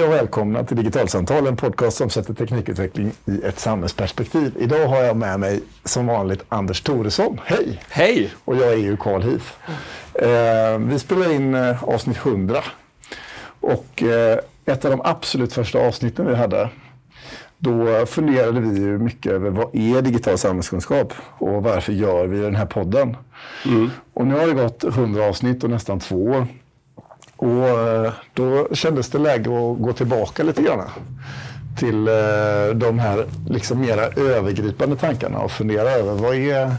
Hej och välkomna till Digitalsamtal, en podcast som sätter teknikutveckling i ett samhällsperspektiv. Idag har jag med mig som vanligt Anders Thoresson. Hej! Hej! Och jag är ju Carl Heath. Eh, vi spelar in eh, avsnitt 100. Och eh, ett av de absolut första avsnitten vi hade, då funderade vi ju mycket över vad är digital samhällskunskap och varför gör vi den här podden? Mm. Och nu har det gått 100 avsnitt och nästan två år. Och eh, då kändes det läge att gå tillbaka lite grann till eh, de här liksom mera övergripande tankarna och fundera över vad är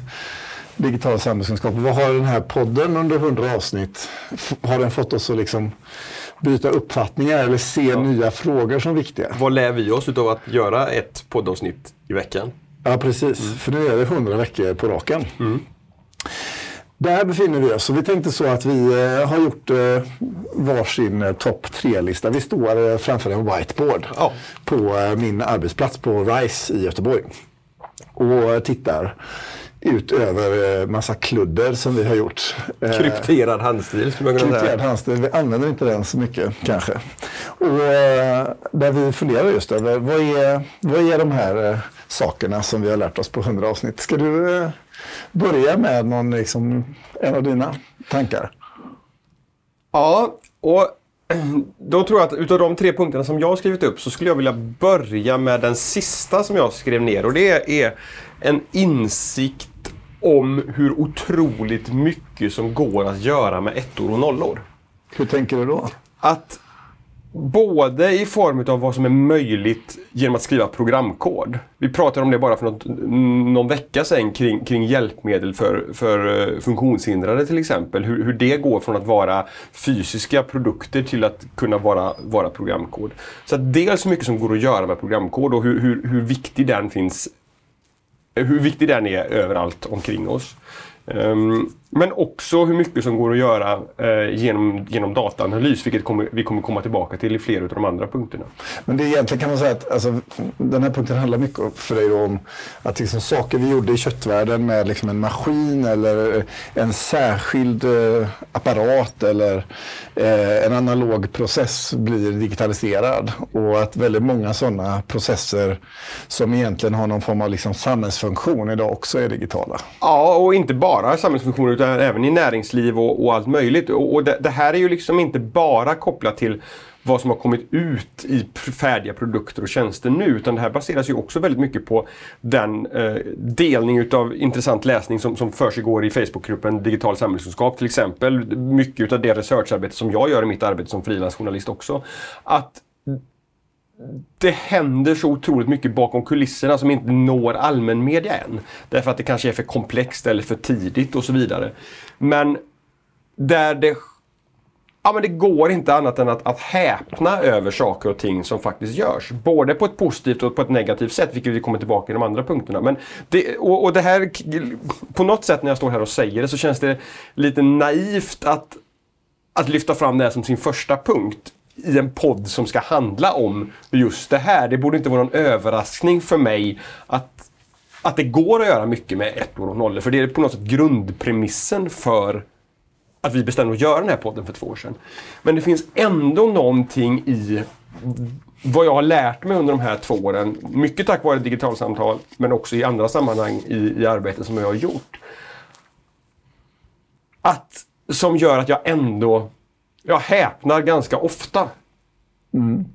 digital samhällskunskap? Vad har den här podden under 100 avsnitt, har den fått oss att liksom byta uppfattningar eller se ja. nya frågor som viktiga? Vad lär vi oss av att göra ett poddavsnitt i veckan? Ja, precis. Mm. För nu är det 100 veckor på raken. Mm. Där befinner vi oss och vi tänkte så att vi eh, har gjort eh, varsin eh, topp tre-lista. Vi står framför en whiteboard ja. på min arbetsplats på RISE i Göteborg och tittar ut över massa kludder som vi har gjort. Krypterad handstil skulle man kunna säga. Krypterad handstil, vi använder inte den så mycket kanske. Och där vi funderar just över vad är, vad är de här sakerna som vi har lärt oss på 100 avsnitt. Ska du börja med någon, liksom, en av dina tankar? Ja, och då tror jag att utav de tre punkterna som jag har skrivit upp så skulle jag vilja börja med den sista som jag skrev ner och det är en insikt om hur otroligt mycket som går att göra med ettor och nollor. Hur tänker du då? Att Både i form av vad som är möjligt genom att skriva programkod. Vi pratade om det bara för något, någon vecka sedan kring, kring hjälpmedel för, för eh, funktionshindrade till exempel. Hur, hur det går från att vara fysiska produkter till att kunna vara, vara programkod. Så att dels hur mycket som går att göra med programkod och hur, hur, hur viktig den finns hur viktig den är överallt omkring oss. Um, men också hur mycket som går att göra eh, genom, genom dataanalys, vilket kommer, vi kommer komma tillbaka till i flera av de andra punkterna. Men det egentligen kan man säga att alltså, den här punkten handlar mycket för dig om att liksom, saker vi gjorde i köttvärlden med liksom, en maskin eller en särskild eh, apparat eller eh, en analog process blir digitaliserad. Och att väldigt många sådana processer som egentligen har någon form av liksom, samhällsfunktion idag också är digitala. Ja, och inte bara samhällsfunktioner utan även i näringsliv och, och allt möjligt. Och, och det, det, här är ju liksom inte bara kopplat till vad som har kommit ut i färdiga produkter och tjänster nu. Utan det här baseras ju också väldigt mycket på den eh, delning utav intressant läsning som, som försiggår i Facebookgruppen Digital samhällskunskap till exempel. Mycket utav det researcharbete som jag gör i mitt arbete som frilansjournalist också. Att det händer så otroligt mycket bakom kulisserna som inte når allmänmedia än. Därför att det kanske är för komplext eller för tidigt och så vidare. Men där det Ja, men det går inte annat än att, att häpna över saker och ting som faktiskt görs. Både på ett positivt och på ett negativt sätt, vilket vi kommer tillbaka i de andra punkterna. Men det, och, och det här, på något sätt när jag står här och säger det så känns det lite naivt att, att lyfta fram det här som sin första punkt i en podd som ska handla om just det här. Det borde inte vara någon överraskning för mig att, att det går att göra mycket med ettor och nollor. För det är på något sätt grundpremissen för att vi bestämde att göra den här podden för två år sedan. Men det finns ändå någonting i vad jag har lärt mig under de här två åren. Mycket tack vare digitalsamtal, men också i andra sammanhang i, i arbetet som jag har gjort. Att, som gör att jag ändå jag häpnar ganska ofta. Mm.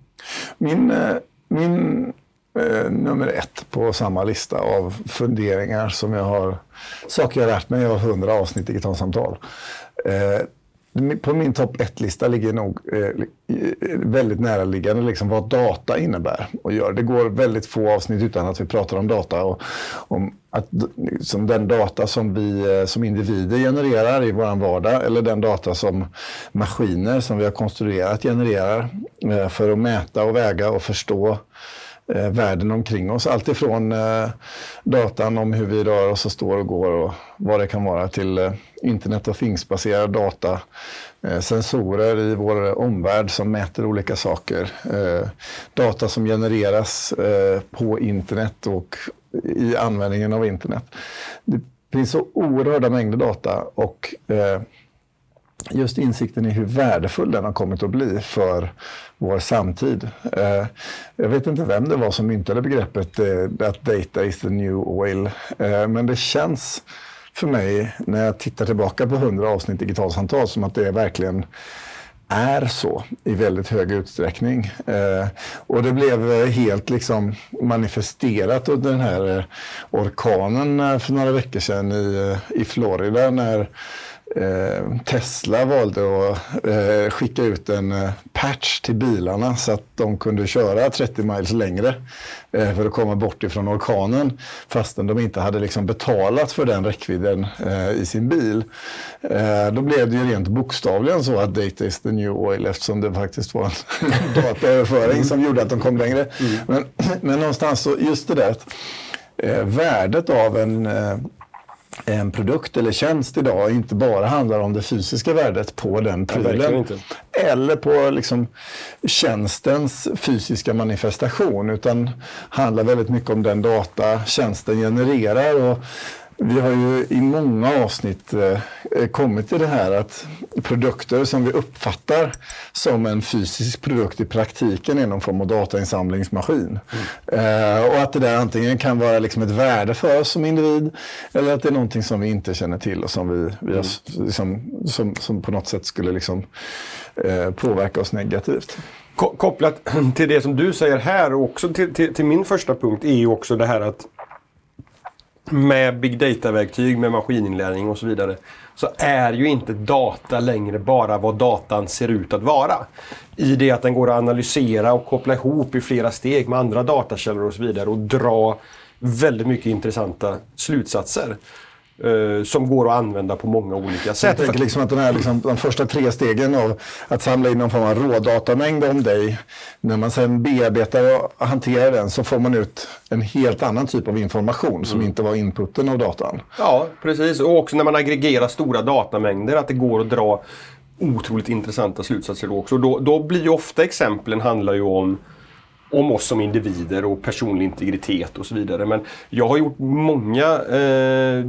Min, eh, min eh, nummer ett på samma lista av funderingar som jag har, saker jag lärt mig av hundra avsnitt digitalsamtal. Eh, på min topp ett-lista ligger nog eh, eh, väldigt näraliggande liksom vad data innebär och gör. Det går väldigt få avsnitt utan att vi pratar om data och om att liksom den data som vi eh, som individer genererar i vår vardag eller den data som maskiner som vi har konstruerat genererar eh, för att mäta och väga och förstå eh, världen omkring oss. Alltifrån eh, datan om hur vi rör oss och står och går och vad det kan vara till eh, internet och thingsbaserad data. Eh, sensorer i vår omvärld som mäter olika saker. Eh, data som genereras eh, på internet och i användningen av internet. Det finns så oerhörda mängder data och eh, just insikten i hur värdefull den har kommit att bli för vår samtid. Eh, jag vet inte vem det var som myntade begreppet eh, att data is the new oil, eh, men det känns för mig när jag tittar tillbaka på 100 avsnitt digitalsamtal som att det verkligen är så i väldigt hög utsträckning. Eh, och det blev eh, helt liksom manifesterat under den här eh, orkanen eh, för några veckor sedan i, i Florida när Tesla valde att eh, skicka ut en eh, patch till bilarna så att de kunde köra 30 miles längre för att komma bort ifrån orkanen fastän de inte hade liksom betalat för den räckvidden i sin bil. Då blev det ju rent bokstavligen så att data is the new oil eftersom det faktiskt var en dataöverföring som gjorde att de kom längre. Mm. Men, men någonstans så just det där värdet av en en produkt eller tjänst idag inte bara handlar om det fysiska värdet på den prylen. eller på liksom tjänstens fysiska manifestation utan handlar väldigt mycket om den data tjänsten genererar. Och vi har ju i många avsnitt eh, kommit till det här att produkter som vi uppfattar som en fysisk produkt i praktiken är någon form av datainsamlingsmaskin. Mm. Eh, och att det där antingen kan vara liksom ett värde för oss som individ eller att det är någonting som vi inte känner till och som, vi, vi har, mm. liksom, som, som på något sätt skulle liksom, eh, påverka oss negativt. Kopplat till det som du säger här och också till, till, till min första punkt är ju också det här att med big data-verktyg, med maskininlärning och så vidare, så är ju inte data längre bara vad datan ser ut att vara. I det att den går att analysera och koppla ihop i flera steg med andra datakällor och så vidare och dra väldigt mycket intressanta slutsatser. Uh, som går att använda på många olika sätt. Jag tänker liksom att den här, liksom, de första tre stegen av att samla in någon form av rådatamängd om dig, när man sen bearbetar och hanterar den så får man ut en helt annan typ av information som mm. inte var inputen av datan. Ja, precis. Och också när man aggregerar stora datamängder, att det går att dra otroligt intressanta slutsatser då också. Då, då blir ju ofta exemplen handlar ju om om oss som individer och personlig integritet och så vidare. Men jag har gjort många eh,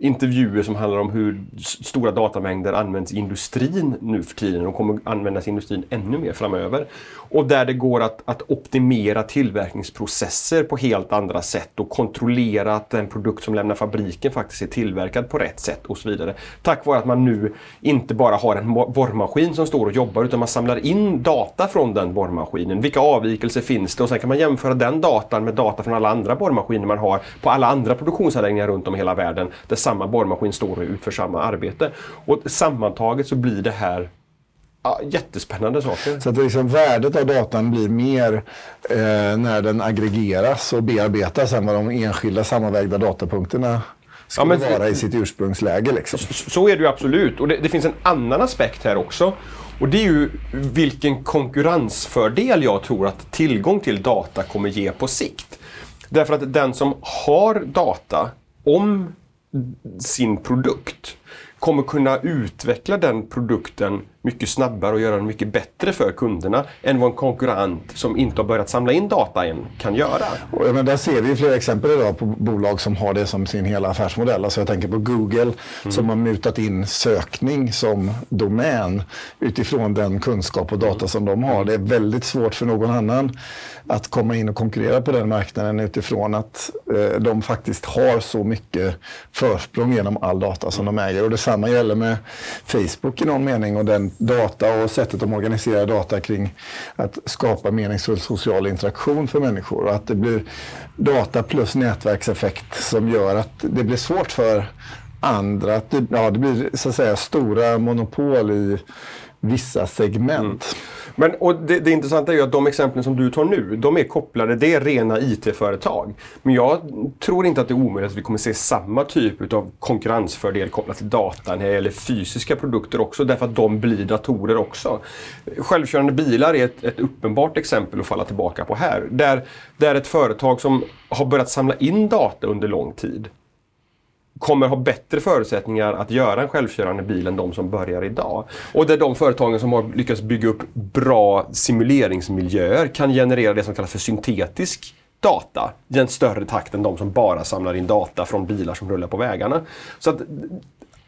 intervjuer som handlar om hur stora datamängder används i industrin nu för tiden och kommer användas i industrin ännu mer framöver. Och där det går att, att optimera tillverkningsprocesser på helt andra sätt och kontrollera att den produkt som lämnar fabriken faktiskt är tillverkad på rätt sätt och så vidare. Tack vare att man nu inte bara har en borrmaskin som står och jobbar utan man samlar in data från den borrmaskinen. Vilka avvikelser finns det? Och sen kan man jämföra den datan med data från alla andra borrmaskiner man har på alla andra produktionsanläggningar runt om i hela världen där samma borrmaskin står och utför samma arbete. Och sammantaget så blir det här Ja, jättespännande saker. Så att liksom värdet av datan blir mer eh, när den aggregeras och bearbetas än vad de enskilda sammanvägda datapunkterna ska ja, men, vara i sitt ursprungsläge. Liksom. Så, så är det ju absolut. Och det, det, finns en annan aspekt här också. Och det är ju vilken konkurrensfördel jag tror att tillgång till data kommer ge på sikt. Därför att den som har data om sin produkt kommer kunna utveckla den produkten mycket snabbare och göra den mycket bättre för kunderna än vad en konkurrent som inte har börjat samla in data än kan göra. Och, men där ser vi flera exempel idag på bolag som har det som sin hela affärsmodell. Alltså jag tänker på Google mm. som har mutat in sökning som domän utifrån den kunskap och data mm. som de har. Det är väldigt svårt för någon annan att komma in och konkurrera på den marknaden utifrån att eh, de faktiskt har så mycket försprång genom all data som de äger. Och detsamma gäller med Facebook i någon mening och den data och sättet de organiserar data kring att skapa meningsfull social interaktion för människor. Och att det blir data plus nätverkseffekt som gör att det blir svårt för andra att ja, det blir så att säga stora monopol i vissa segment. Mm. Men, och det, det intressanta är ju att de exemplen som du tar nu, de är kopplade, det är rena IT-företag. Men jag tror inte att det är omöjligt att vi kommer se samma typ av konkurrensfördel kopplat till data när det gäller fysiska produkter också, därför att de blir datorer också. Självkörande bilar är ett, ett uppenbart exempel att falla tillbaka på här. Där, där ett företag som har börjat samla in data under lång tid kommer ha bättre förutsättningar att göra en självkörande bil än de som börjar idag. Och där de företagen som har lyckats bygga upp bra simuleringsmiljöer kan generera det som kallas för syntetisk data i en större takt än de som bara samlar in data från bilar som rullar på vägarna. Så att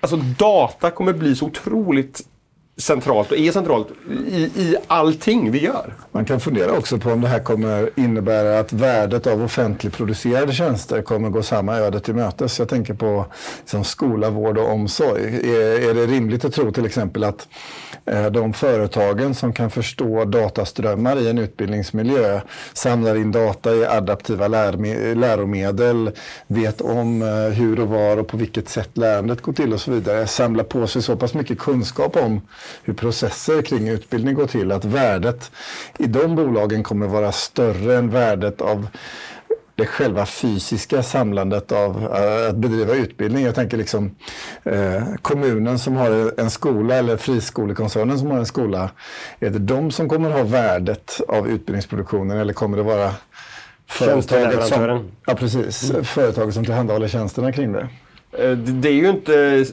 Alltså data kommer bli så otroligt centralt och är centralt i, i allting vi gör. Man kan fundera också på om det här kommer innebära att värdet av offentligproducerade tjänster kommer gå samma öde till mötes. Jag tänker på liksom, skola, vård och omsorg. Är, är det rimligt att tro till exempel att eh, de företagen som kan förstå dataströmmar i en utbildningsmiljö samlar in data i adaptiva läromedel, vet om eh, hur och var och på vilket sätt lärandet går till och så vidare. Samlar på sig så pass mycket kunskap om hur processer kring utbildning går till, att värdet i de bolagen kommer vara större än värdet av det själva fysiska samlandet av uh, att bedriva utbildning. Jag tänker liksom uh, kommunen som har en skola eller friskolekoncernen som har en skola. Är det de som kommer ha värdet av utbildningsproduktionen eller kommer det vara företaget som, ja, precis, mm. företaget som tillhandahåller tjänsterna kring det? Eh, det är ju inte,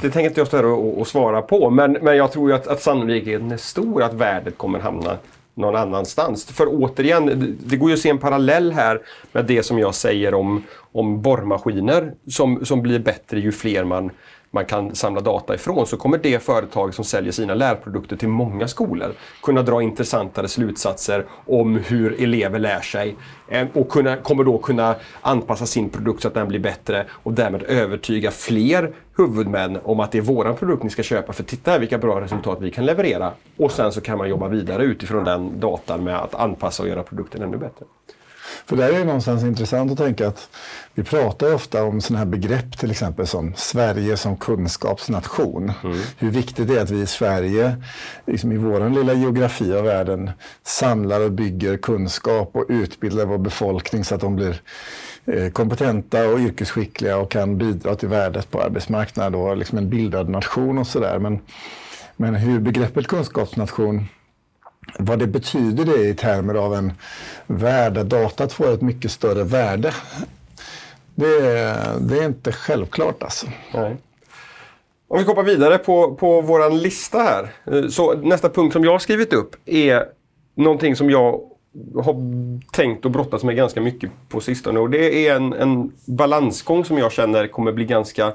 det tänker inte jag stå här och, och, svara på, men, men jag tror ju att, att sannolikheten är stor att värdet kommer hamna någon annanstans. För återigen, det går ju att se en parallell här med det som jag säger om, om borrmaskiner som, som blir bättre ju fler man man kan samla data ifrån så kommer det företag som säljer sina lärprodukter till många skolor kunna dra intressantare slutsatser om hur elever lär sig eh, och kunna, kommer då kunna anpassa sin produkt så att den blir bättre och därmed övertyga fler huvudmän om att det är våran produkt ni ska köpa för titta här vilka bra resultat vi kan leverera. Och sen så kan man jobba vidare utifrån den datan med att anpassa och göra produkten ännu bättre. För där är det någonstans intressant att tänka att vi pratar ofta om sådana här begrepp till exempel som Sverige som kunskapsnation. Mm. Hur viktigt det är att vi i Sverige, liksom i vår lilla geografi av världen, samlar och bygger kunskap och utbildar vår befolkning så att de blir eh, kompetenta och yrkesskickliga och kan bidra till värdet på arbetsmarknaden och liksom en bildad nation och sådär. Men, men hur begreppet kunskapsnation vad det betyder det i termer av en värld där datat får ett mycket större värde. Det är, det är inte självklart alltså. Nej. Om vi hoppar vidare på, på vår lista här. Eh, så nästa punkt som jag har skrivit upp är någonting som jag har tänkt och brottats med ganska mycket på sistone. Och det är en, en balansgång som jag känner kommer bli ganska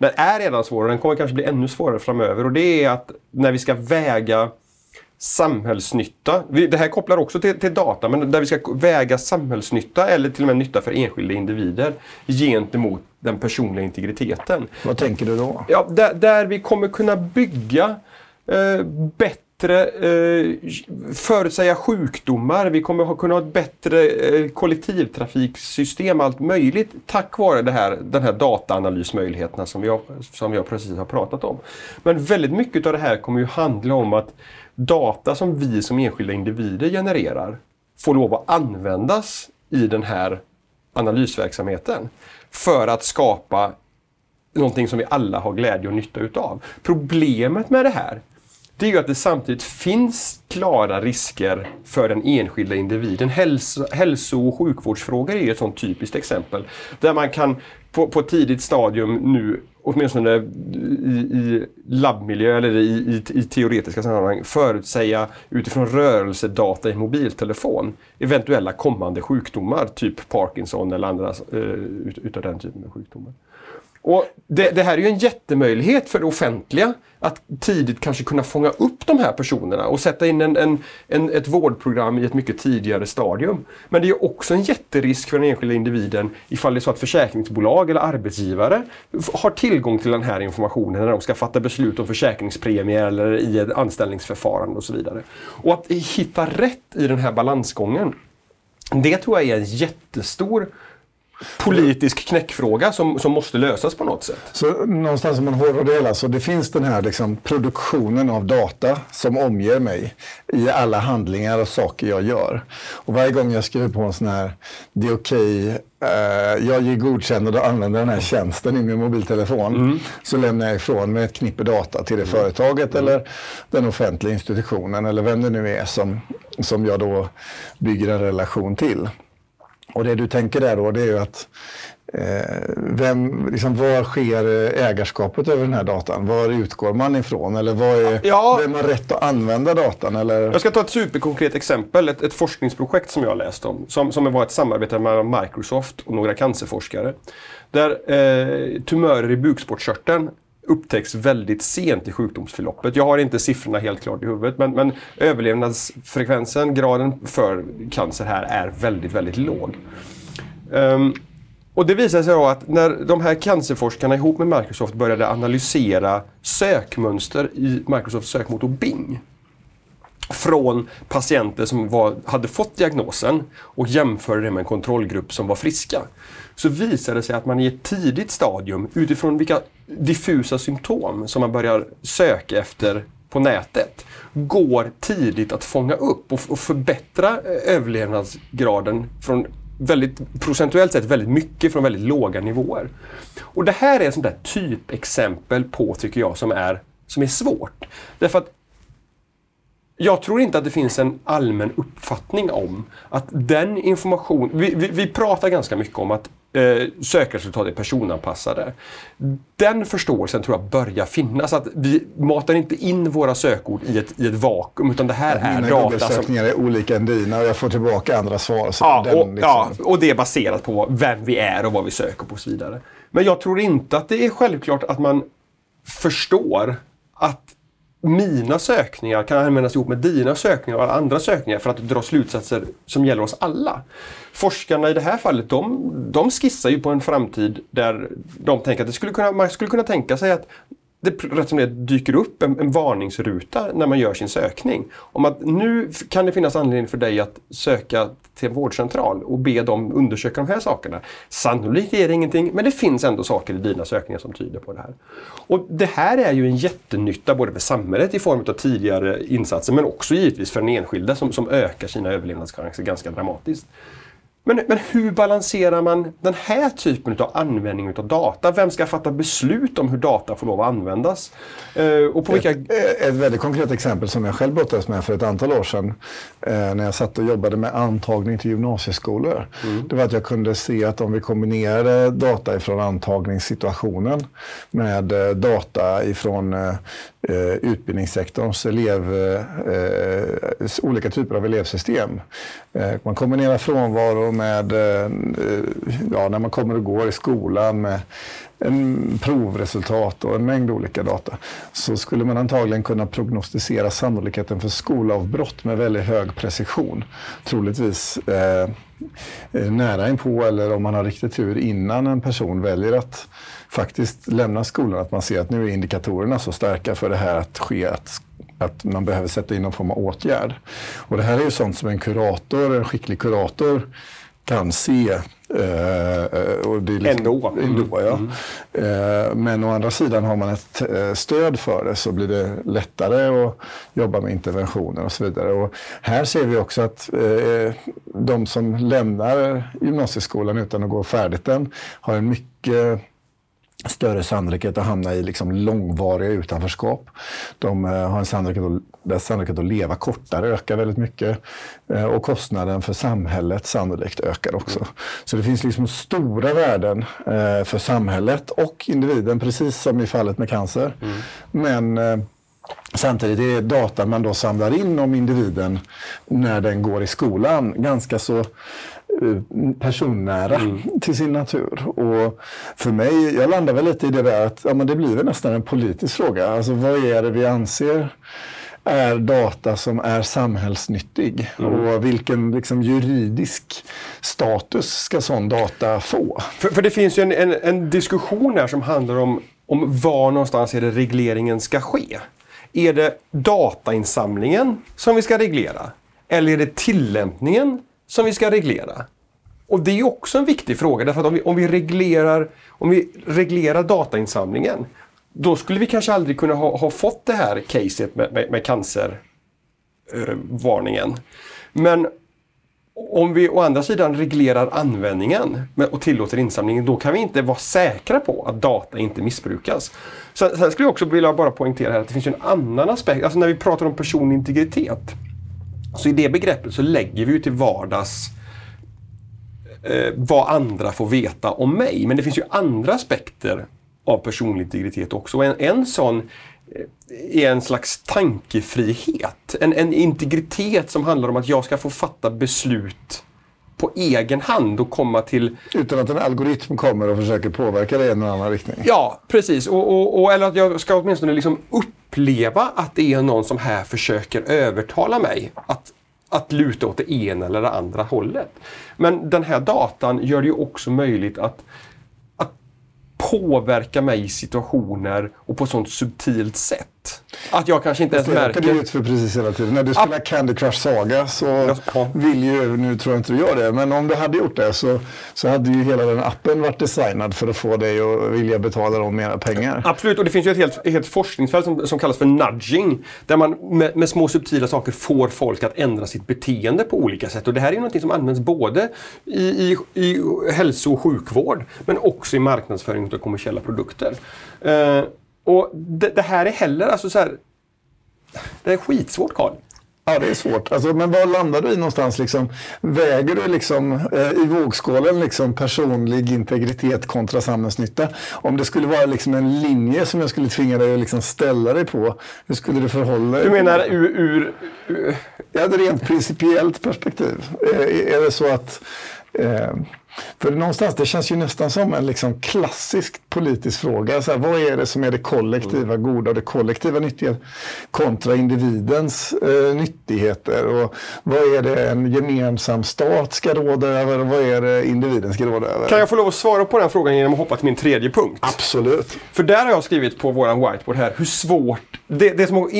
den är redan svår och den kommer kanske bli ännu svårare framöver. Och det är att när vi ska väga samhällsnytta. Det här kopplar också till, till, data, men där vi ska väga samhällsnytta eller till och med nytta för enskilda individer gentemot den personliga integriteten. Vad tänker du då? Ja, där, där vi kommer kunna bygga eh, bättre, eh, förutsäga sjukdomar, vi kommer kunna ha ett bättre eh, kollektivtrafiksystem, allt möjligt tack vare det här, den här dataanalysmöjligheterna som vi, har, som vi precis har pratat om. Men väldigt mycket av det här kommer ju handla om att data som vi som enskilda individer genererar får lov att användas i den här analysverksamheten för att skapa någonting som vi alla har glädje och nytta utav. Problemet med det här det är ju att det samtidigt finns klara risker för den enskilda individen. Hälso, hälso och sjukvårdsfrågor är ett sånt typiskt exempel. Där man kan på, på ett tidigt stadium nu åtminstone i, i labbmiljö eller i, i, i teoretiska sammanhang förutsäga utifrån rörelsedata i mobiltelefon eventuella kommande sjukdomar, typ Parkinson eller andra eh, ut, utav den typen av sjukdomar. Och det, det, här är ju en jättemöjlighet för det offentliga att tidigt kanske kunna fånga upp de här personerna och sätta in en, en, en, ett vårdprogram i ett mycket tidigare stadium. Men det är också en jätterisk för den enskilda individen ifall det är så att försäkringsbolag eller arbetsgivare har tillgång till den här informationen när de ska fatta beslut om försäkringspremier eller i ett anställningsförfarande och så vidare. Och att hitta rätt i den här balansgången, det tror jag är en jättestor politisk knäckfråga som, som måste lösas på något sätt. Så någonstans om man hårdrar det hela så det finns den här liksom, produktionen av data som omger mig i alla handlingar och saker jag gör. Och varje gång jag skriver på en sån här, det är okej, okay, eh, jag ger godkännande och använder den här tjänsten i min mobiltelefon, mm. så lämnar jag ifrån mig ett knippe data till det mm. företaget mm. eller den offentliga institutionen eller vem det nu är som, som jag då bygger en relation till. Och det du tänker där då, det är ju att eh, vem, liksom, var sker ägarskapet över den här datan? Var utgår man ifrån? Eller vad är, ja. vem har rätt att använda datan? Eller? Jag ska ta ett superkonkret exempel. Ett, ett forskningsprojekt som jag har läst om. Som, som var ett samarbete mellan Microsoft och några cancerforskare. Där eh, tumörer i bukspottkörteln upptäcks väldigt sent i sjukdomsförloppet. Jag har inte siffrorna helt klart i huvudet men, men överlevnadsfrekvensen, graden för cancer här är väldigt, väldigt låg. Um, och det visade sig då att när de här cancerforskarna ihop med Microsoft började analysera sökmönster i Microsofts sökmotor Bing från patienter som var, hade fått diagnosen och jämförde det med en kontrollgrupp som var friska. Så visar det sig att man i ett tidigt stadium utifrån vilka diffusa symptom som man börjar söka efter på nätet går tidigt att fånga upp och, och förbättra eh, överlevnadsgraden från väldigt, procentuellt sett väldigt mycket från väldigt låga nivåer. Och det här är ett sånt där typexempel på, tycker jag, som är, som är svårt. Därför att jag tror inte att det finns en allmän uppfattning om att den information... Vi, vi, vi pratar ganska mycket om att eh, sökresultat är personanpassade. Den förståelsen tror jag börjar finnas. Att vi matar inte in våra sökord i ett, i ett vakuum utan det här är mina data Google-sökningar är olika än dina och jag får tillbaka andra svar. Ja, den och, liksom- ja, och det är baserat på vem vi är och vad vi söker på och så vidare. Men jag tror inte att det är självklart att man förstår att mina sökningar kan användas ihop med dina sökningar och alla andra sökningar för att dra slutsatser som gäller oss alla. Forskarna i det här fallet, de, de skissar ju på en framtid där de tänker att det skulle kunna, man skulle kunna tänka sig att det rätt som det dyker upp en, en varningsruta när man gör sin sökning. Om att nu kan det finnas anledning för dig att söka till en vårdcentral och be dem undersöka de här sakerna. Sannolikt är det ingenting, men det finns ändå saker i dina sökningar som tyder på det här. Och Det här är ju en jättenytta både för samhället i form av tidigare insatser, men också givetvis för den enskilde som, som ökar sina överlevnadschanser ganska dramatiskt. Men, men hur balanserar man den här typen av användning av data? Vem ska fatta beslut om hur data får lov att användas? Eh, och på vilka... Ett, ett väldigt konkret exempel som jag själv brottades med för ett antal år sedan eh, när jag satt och jobbade med antagning till gymnasieskolor. Det var att jag kunde se att om vi kombinerade data ifrån antagningssituationen med eh, data ifrån eh, utbildningssektorns elev, eh, olika typer av elevsystem. Eh, man kombinerar frånvaro med eh, ja, när man kommer och går i skolan med en provresultat och en mängd olika data så skulle man antagligen kunna prognostisera sannolikheten för skolavbrott med väldigt hög precision. Troligtvis eh, nära inpå eller om man har riktigt tur innan en person väljer att faktiskt lämna skolan. Att man ser att nu är indikatorerna så starka för det här att ske att att man behöver sätta in någon form av åtgärd. Och det här är ju sånt som en kurator, en skicklig kurator kan se. Eh, och det är liksom, Ändå. ändå ja. Eh, men å andra sidan har man ett eh, stöd för det så blir det lättare att jobba med interventioner och så vidare. Och här ser vi också att eh, de som lämnar gymnasieskolan utan att gå färdigt den har en mycket större sannolikhet att hamna i liksom långvariga utanförskap. De eh, har en sannolikhet att, sannolikhet att leva kortare ökar väldigt mycket eh, och kostnaden för samhället sannolikt ökar också. Så det finns liksom stora värden eh, för samhället och individen, precis som i fallet med cancer. Men eh, Samtidigt är datan man då samlar in om individen när den går i skolan ganska så eh, personnära till sin natur. Och för mig, jag landar väl lite i det där att ja, men det blir väl nästan en politisk fråga. Alltså vad är det vi anser är data som är samhällsnyttig och vilken liksom, juridisk status ska sån data få? För, för det finns ju en, en, en diskussion här som handlar om, om var någonstans är det regleringen ska ske. Är det datainsamlingen som vi ska reglera? Eller är det tillämpningen som vi ska reglera? Och det är också en viktig fråga därför att om vi, om vi, reglerar, om vi reglerar datainsamlingen då skulle vi kanske aldrig kunna ha, ha fått det här caset med, med, med cancervarningen. Men om vi å andra sidan reglerar användningen och tillåter insamlingen, då kan vi inte vara säkra på att data inte missbrukas. Sen, sen skulle jag också vilja bara poängtera här att det finns en annan aspekt. Alltså när vi pratar om personlig integritet, så i det begreppet så lägger vi ju till vardags eh, vad andra får veta om mig. Men det finns ju andra aspekter av personlig integritet också. Och En, en sån eh, är en slags tankefrihet. En, en integritet som handlar om att jag ska få fatta beslut på egen hand och komma till... Utan att en algoritm kommer och försöker påverka det i en eller annan riktning. Ja, precis. Och, och, och, eller att jag ska åtminstone liksom uppleva att det är någon som här försöker övertala mig att, att luta åt det ena eller det andra hållet. Men den här datan gör det ju också möjligt att påverka mig i situationer och på ett sånt subtilt sätt. Att jag kanske inte ens märker... Det ut för precis hela tiden. När du spelar ah. Candy Crush Saga så ja. vill ju, nu tror jag inte du gör det, men om du hade gjort det så, så hade ju hela den appen varit designad för att få dig att vilja betala dem mera pengar. Absolut, och det finns ju ett helt, helt forskningsfält som, som kallas för nudging. Där man med, med, små subtila saker får folk att ändra sitt beteende på olika sätt. Och det här är ju något som används både i, i, i hälso och sjukvård men också i marknadsföring av kommersiella produkter. Uh, och det, det, här är heller, alltså så här, det är skitsvårt Karl. Ja, det är svårt. Alltså, men var landar du i någonstans? Liksom, väger du liksom, eh, i vågskålen liksom, personlig integritet kontra samhällsnytta? Om det skulle vara liksom, en linje som jag skulle tvinga dig att liksom, ställa dig på, hur skulle du förhålla dig? Du menar ur... ur, ur... Ja, ett rent principiellt perspektiv. Eh, är det så att eh, för någonstans, det känns ju nästan som en liksom klassisk politisk fråga. Så här, vad är det som är det kollektiva mm. goda och det kollektiva nyttiga kontra individens eh, nyttigheter? Och vad är det en gemensam stat ska råda över och vad är det individen ska råda över? Kan jag få lov att svara på den frågan genom att hoppa till min tredje punkt? Absolut. För där har jag skrivit på våran whiteboard här hur svårt, det, det som, har,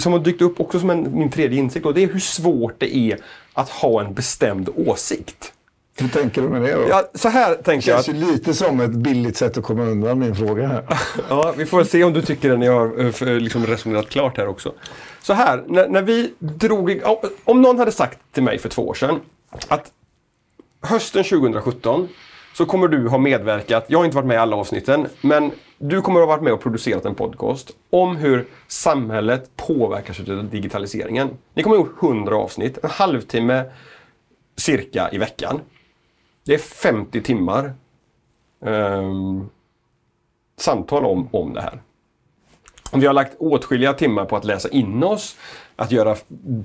som har dykt upp också som en, min tredje insikt, då, det är hur svårt det är att ha en bestämd åsikt. Hur tänker du med det då? Ja, så här tänker jag. Det känns ju lite som ett billigt sätt att komma undan min fråga här. ja, vi får se om du tycker när jag har eh, liksom resonerat klart här också. Så här, när, när vi drog... Om någon hade sagt till mig för två år sedan att hösten 2017 så kommer du ha medverkat, jag har inte varit med i alla avsnitten, men du kommer ha varit med och producerat en podcast om hur samhället påverkas av digitaliseringen. Ni kommer ha gjort 100 avsnitt, en halvtimme cirka i veckan. Det är 50 timmar um, samtal om, om det här. Vi har lagt åtskilliga timmar på att läsa in oss, att göra,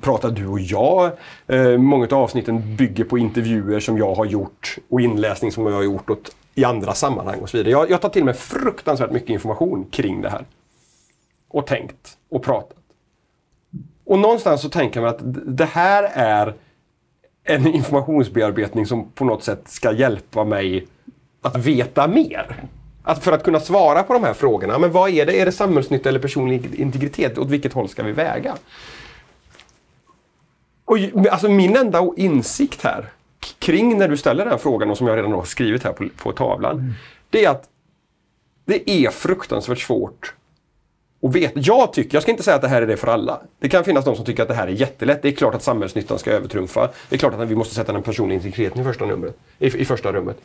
prata du och jag. Eh, många av avsnitten bygger på intervjuer som jag har gjort och inläsning som jag har gjort åt, i andra sammanhang och så vidare. Jag, jag tar till mig fruktansvärt mycket information kring det här. Och tänkt och pratat. Och någonstans så tänker man att det här är en informationsbearbetning som på något sätt ska hjälpa mig att veta mer. Att för att kunna svara på de här frågorna, men vad är det? Är det samhällsnytta eller personlig integritet? Åt vilket håll ska vi väga? Och, alltså min enda insikt här kring när du ställer den här frågan och som jag redan har skrivit här på, på tavlan. Mm. Det är att det är fruktansvärt svårt och vet, jag tycker, jag ska inte säga att det här är det för alla. Det kan finnas de som tycker att det här är jättelätt. Det är klart att samhällsnyttan ska övertrumfa. Det är klart att vi måste sätta den personliga integriteten i första, numret, i, i första rummet.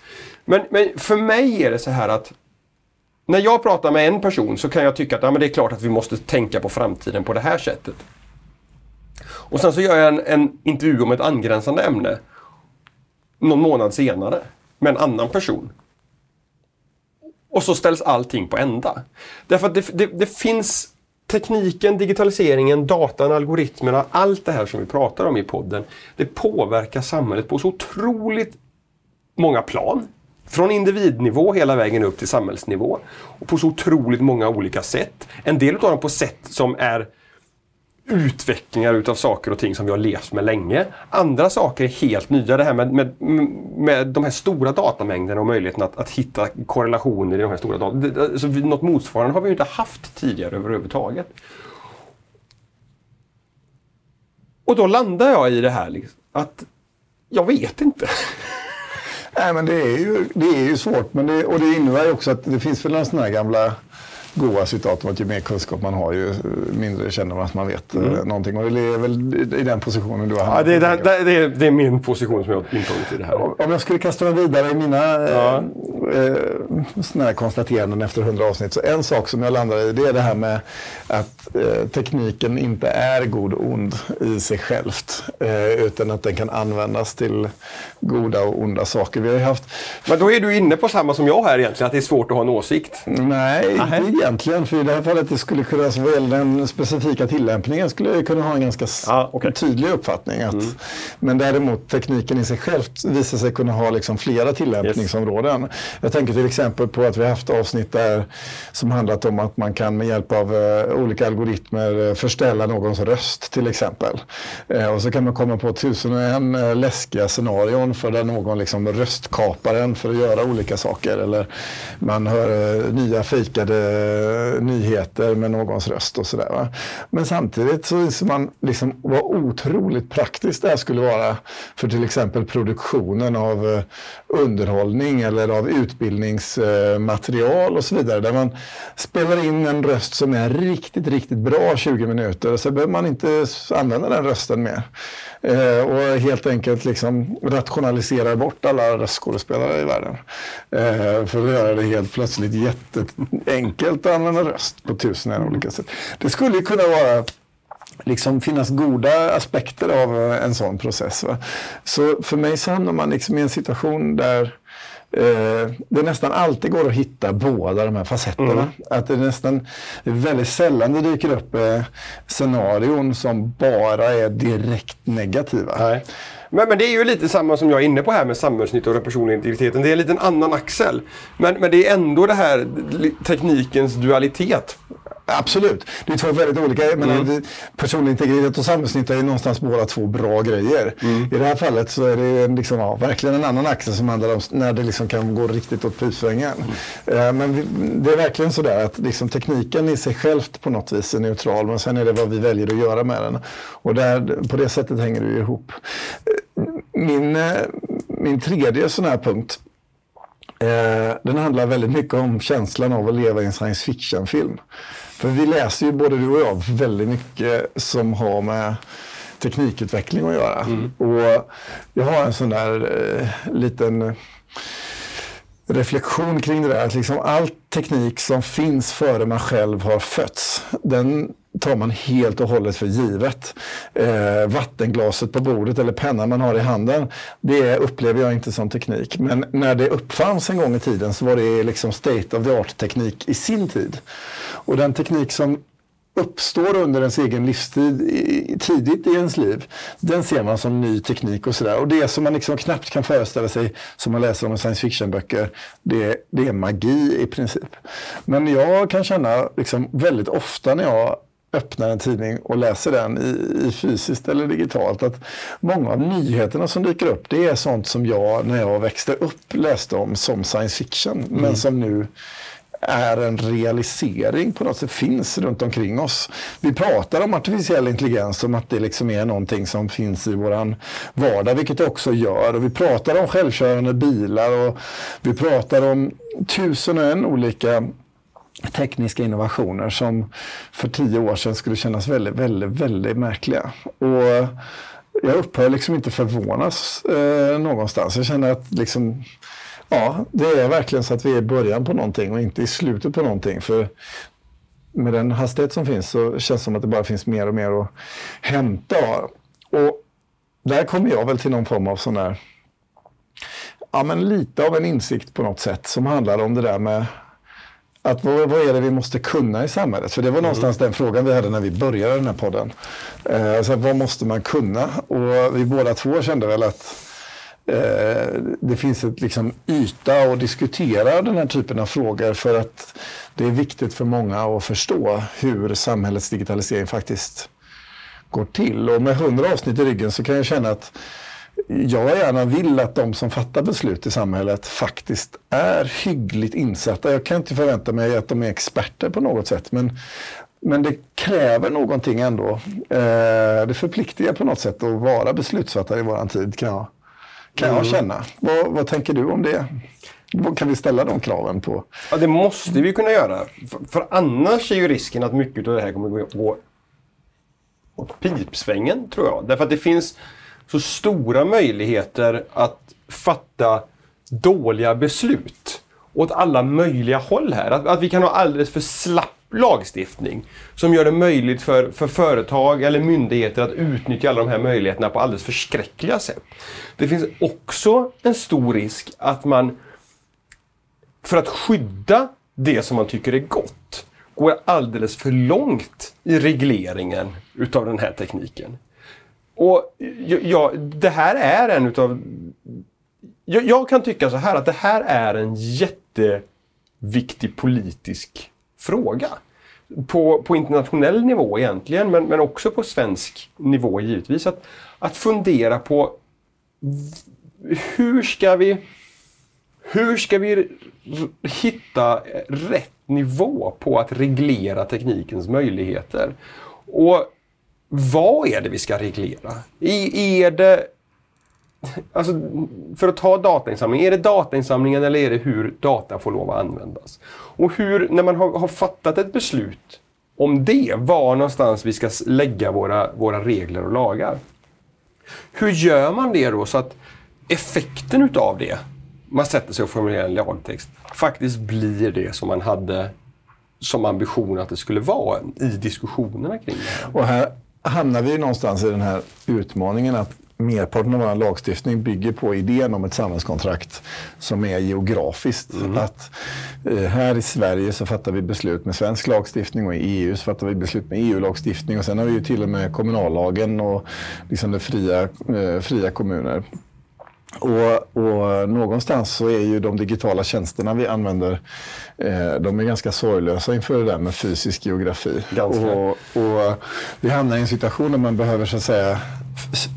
Men, men, för mig är det så här att när jag pratar med en person så kan jag tycka att ja, men det är klart att vi måste tänka på framtiden på det här sättet. Och sen så gör jag en, en intervju om ett angränsande ämne någon månad senare med en annan person. Och så ställs allting på ända. Därför att det, det, det finns tekniken, digitaliseringen, datan, algoritmerna, allt det här som vi pratar om i podden. Det påverkar samhället på så otroligt många plan. Från individnivå hela vägen upp till samhällsnivå. Och på så otroligt många olika sätt. En del av dem på sätt som är utvecklingar utav saker och ting som vi har levt med länge. Andra saker är helt nya. Det här med, med, med de här stora datamängderna och möjligheten att, att hitta korrelationer i de här stora datamängderna. Alltså, något motsvarande har vi inte haft tidigare överhuvudtaget. Och då landar jag i det här liksom, att jag vet inte. Nej, men det är ju, det är ju svårt. Men det, och det innebär ju också att det finns väl några sådana här gamla goa citat om att ju mer kunskap man har ju mindre känner man att man vet mm. Eh, någonting. Och det är väl i den positionen du har hamnat. Ja, det, är, det, det, är, det är min position som jag har intagit i det här. Om jag skulle kasta mig vidare i mina ja. eh, såna här konstateranden efter hundra avsnitt. Så en sak som jag landar i det är det här med att eh, tekniken inte är god och ond i sig självt. Eh, utan att den kan användas till goda och onda saker. Vi har haft... Men då är du inne på samma som jag här egentligen, att det är svårt att ha en åsikt. Nej, inte egentligen, för i det här fallet det skulle kunna, alltså vad gäller den specifika tillämpningen, skulle jag kunna ha en ganska ah, okay. tydlig uppfattning. Att, mm. Men däremot tekniken i sig själv visar sig kunna ha liksom flera tillämpningsområden. Yes. Jag tänker till exempel på att vi har haft avsnitt där som handlat om att man kan med hjälp av uh, olika algoritmer uh, förställa någons röst till exempel. Uh, och så kan man komma på tusen och en uh, läskiga scenarion för där någon liksom röstkapar en för att göra olika saker. Eller man hör nya fejkade Eh, nyheter med någons röst och sådär. Men samtidigt så inser man liksom vad otroligt praktiskt det här skulle vara för till exempel produktionen av eh, underhållning eller av utbildningsmaterial och så vidare. Där man spelar in en röst som är riktigt, riktigt bra 20 minuter och så behöver man inte använda den rösten mer. Eh, och helt enkelt liksom rationaliserar bort alla röstskådespelare i världen. Eh, för att göra det helt plötsligt jätteenkelt att använda röst på tusen olika sätt. Det skulle kunna vara liksom finnas goda aspekter av en sån process. Va? Så för mig så hamnar man liksom i en situation där eh, det nästan alltid går att hitta båda de här facetterna. Mm. Att det nästan väldigt sällan det dyker upp eh, scenarion som bara är direkt negativa. Nej. Men, men, det är ju lite samma som jag är inne på här med samhällsnytta och den personliga integriteten. Det är en liten annan axel. Men, men det är ändå det här teknikens dualitet. Absolut. Det är två väldigt olika. Menar, mm. Personlig integritet och samhällsnytta är någonstans båda två bra grejer. Mm. I det här fallet så är det liksom, ja, verkligen en annan axel som handlar om när det liksom kan gå riktigt åt pipsvängen. Mm. Uh, men det är verkligen så där att liksom, tekniken i sig självt på något vis är neutral men sen är det vad vi väljer att göra med den. Och där, på det sättet hänger det ihop. Eh, min, eh, min tredje sån här punkt Eh, den handlar väldigt mycket om känslan av att leva i en science fiction-film. För vi läser ju både du och jag väldigt mycket som har med teknikutveckling att göra. Mm. Och jag har en sån där eh, liten reflektion kring det där. Att liksom all teknik som finns före man själv har fötts, den tar man helt och hållet för givet. Eh, vattenglaset på bordet eller pennan man har i handen, det upplever jag inte som teknik. Men när det uppfanns en gång i tiden så var det liksom state of the art-teknik i sin tid. Och den teknik som uppstår under ens egen livstid, tidigt i ens liv, den ser man som ny teknik och sådär. Och det som man liksom knappt kan föreställa sig, som man läser om i science fiction-böcker, det, det är magi i princip. Men jag kan känna liksom väldigt ofta när jag öppnar en tidning och läser den i, i, fysiskt eller digitalt. Att många av nyheterna som dyker upp det är sånt som jag när jag växte upp läste om som science fiction. Mm. Men som nu är en realisering på något sätt, finns runt omkring oss. Vi pratar om artificiell intelligens som att det liksom är någonting som finns i vår vardag, vilket det också gör. Och vi pratar om självkörande bilar och vi pratar om tusen och en olika tekniska innovationer som för tio år sedan skulle kännas väldigt, väldigt, väldigt märkliga. Och jag upphör liksom inte förvånas eh, någonstans. Jag känner att liksom, ja, det är verkligen så att vi är i början på någonting och inte i slutet på någonting. För med den hastighet som finns så känns det som att det bara finns mer och mer att hämta. Och där kommer jag väl till någon form av sån här, ja men lite av en insikt på något sätt som handlar om det där med att vad, vad, är det vi måste kunna i samhället? För det var någonstans mm. den frågan vi hade när vi började den här podden. Eh, alltså, vad måste man kunna? Och vi båda två kände väl att eh, det finns ett liksom, yta att diskutera den här typen av frågor för att det är viktigt för många att förstå hur samhällets digitalisering faktiskt går till. Och med hundra avsnitt i ryggen så kan jag känna att jag gärna vill att de som fattar beslut i samhället faktiskt är hyggligt insatta. Jag kan inte förvänta mig att de är experter på något sätt, men, men det kräver någonting ändå. Eh, det förpliktigar på något sätt att vara beslutsfattare i vår tid, kan jag, kan jag mm. känna. Vad, vad tänker du om det? Vad kan vi ställa de kraven på? Ja, det måste vi kunna göra. För, för annars är ju risken att mycket av det här kommer att gå åt pipsvängen, tror jag. Därför att det finns så stora möjligheter att fatta dåliga beslut åt alla möjliga håll här. Att, att vi kan ha alldeles för slapp lagstiftning som gör det möjligt för, för företag eller myndigheter att utnyttja alla de här möjligheterna på alldeles förskräckliga sätt. Det finns också en stor risk att man för att skydda det som man tycker är gott går alldeles för långt i regleringen utav den här tekniken. Och ja, det här är en utav... Jag, jag kan tycka så här att det här är en jätteviktig politisk fråga. På, på internationell nivå egentligen, men, men också på svensk nivå givetvis. Att, att fundera på hur ska vi hur ska vi hitta rätt nivå på att reglera teknikens möjligheter? Och vad är det vi ska reglera? är det Alltså, för att ta datainsamling, är det datainsamlingen eller är det hur data får lov att användas? Och hur, när man har, har fattat ett beslut om det, var någonstans vi ska lägga våra, våra regler och lagar. Hur gör man det då så att effekten utav det, man sätter sig och formulerar en lagtext, faktiskt blir det som man hade som ambition att det skulle vara i diskussionerna kring det här. Och här hamnar vi någonstans i den här utmaningen att merparten av vår lagstiftning bygger på idén om ett samhällskontrakt som är geografiskt. Mm. Att eh, här i Sverige så fattar vi beslut med svensk lagstiftning och i EU så fattar vi beslut med EU-lagstiftning och sen har vi ju till och med kommunallagen och liksom det fria, eh, fria kommuner. Och, och, någonstans så är ju de digitala tjänsterna vi använder, eh, de är ganska sorglösa inför det där med fysisk geografi. Och, och, vi hamnar i en situation där man behöver så att säga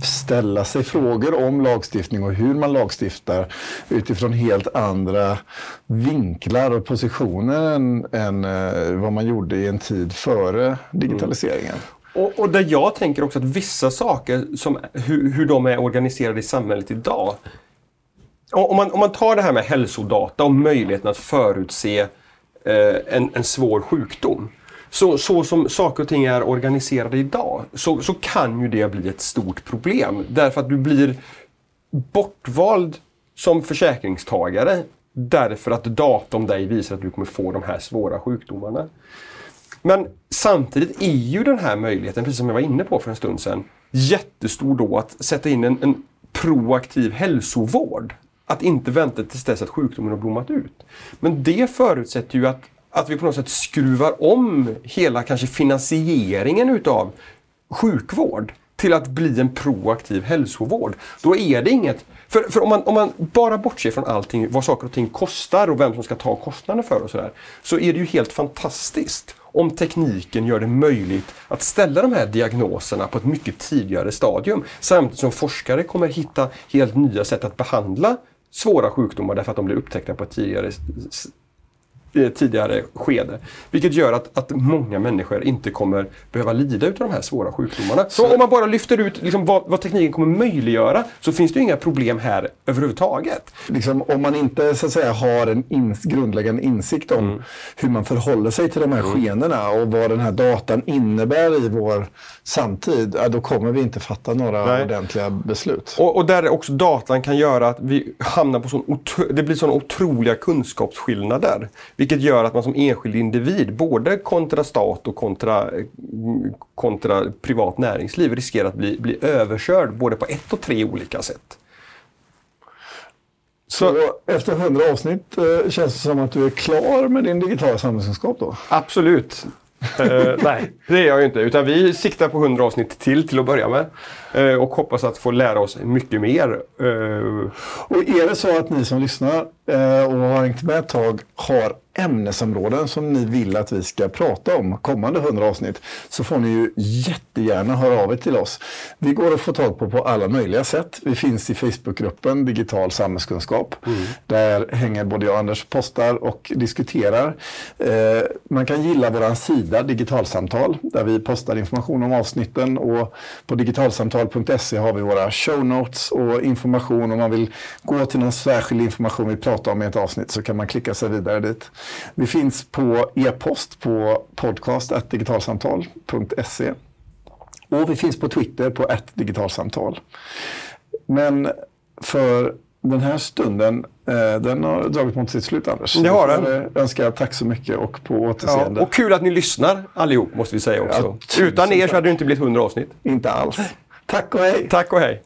ställa sig frågor om lagstiftning och hur man lagstiftar utifrån helt andra vinklar och positioner än, än eh, vad man gjorde i en tid före digitaliseringen. Mm. Och, och där jag tänker också att vissa saker, som, hur, hur de är organiserade i samhället idag. Om man, om man tar det här med hälsodata och möjligheten att förutse eh, en, en svår sjukdom. Så, så som saker och ting är organiserade idag så, så kan ju det bli ett stort problem. Därför att du blir bortvald som försäkringstagare därför att data om dig visar att du kommer få de här svåra sjukdomarna. Men samtidigt är ju den här möjligheten, precis som jag var inne på för en stund sedan, jättestor då att sätta in en, en proaktiv hälsovård. Att inte vänta tills dess att sjukdomen har blommat ut. Men det förutsätter ju att, att vi på något sätt skruvar om hela kanske finansieringen utav sjukvård till att bli en proaktiv hälsovård. Då är det inget... För, för om, man, om man bara bortser från allting, vad saker och ting kostar och vem som ska ta kostnaden för och sådär, så är det ju helt fantastiskt om tekniken gör det möjligt att ställa de här diagnoserna på ett mycket tidigare stadium. Samtidigt som forskare kommer hitta helt nya sätt att behandla svåra sjukdomar därför att de blir upptäckta på ett tidigare tidigare skede. Vilket gör att, att många människor inte kommer behöva lida av de här svåra sjukdomarna. Så, så om man bara lyfter ut liksom vad, vad, tekniken kommer möjliggöra så finns det inga problem här överhuvudtaget. Liksom, om man inte så att säga, har en ins grundläggande insikt om mm. hur man förhåller sig till de här mm. skenorna och vad den här datan innebär i vår samtid, ja, då kommer vi inte fatta några Nej. ordentliga beslut. Och, och där också datan kan göra att vi hamnar på sån det blir sådana otroliga kunskapsskillnader. Vilket gör att man som enskild individ, både kontra stat och kontra, kontra privat näringsliv, riskerar att bli, bli överkörd både på ett och tre olika sätt. Så, Så efter hundra avsnitt eh, känns det som att du är klar med din digitala samhällskunskap då? Absolut uh, nej, det är jag ju inte. Utan vi siktar på 100 avsnitt till till att börja med. Uh, och hoppas att få lära oss mycket mer. Uh... Och är det så att ni som lyssnar och har hängt med ett tag har ämnesområden som ni vill att vi ska prata om kommande 100 avsnitt så får ni ju jättegärna höra av er till oss. Vi går att få tag på på alla möjliga sätt. Vi finns i Facebookgruppen Digital samhällskunskap. Mm. Där hänger både jag och Anders postar och diskuterar. Eh, man kan gilla vår sida Digitalsamtal där vi postar information om avsnitten och på digitalsamtal.se har vi våra show notes och information. Om man vill gå till någon särskild information vi pratar om i ett avsnitt så kan man klicka sig vidare dit. Vi finns på e-post på podcast.digitalsamtal.se och vi finns på Twitter på digitalsamtal. Men för den här stunden, eh, den har dragit mot sitt slut Anders. Det har den. Jag önskar tack så mycket och på återseende. Ja, och kul att ni lyssnar allihop måste vi säga också. Ja, Utan er så hade det inte blivit hundra avsnitt. Inte alls. Tack och hej! Tack och hej!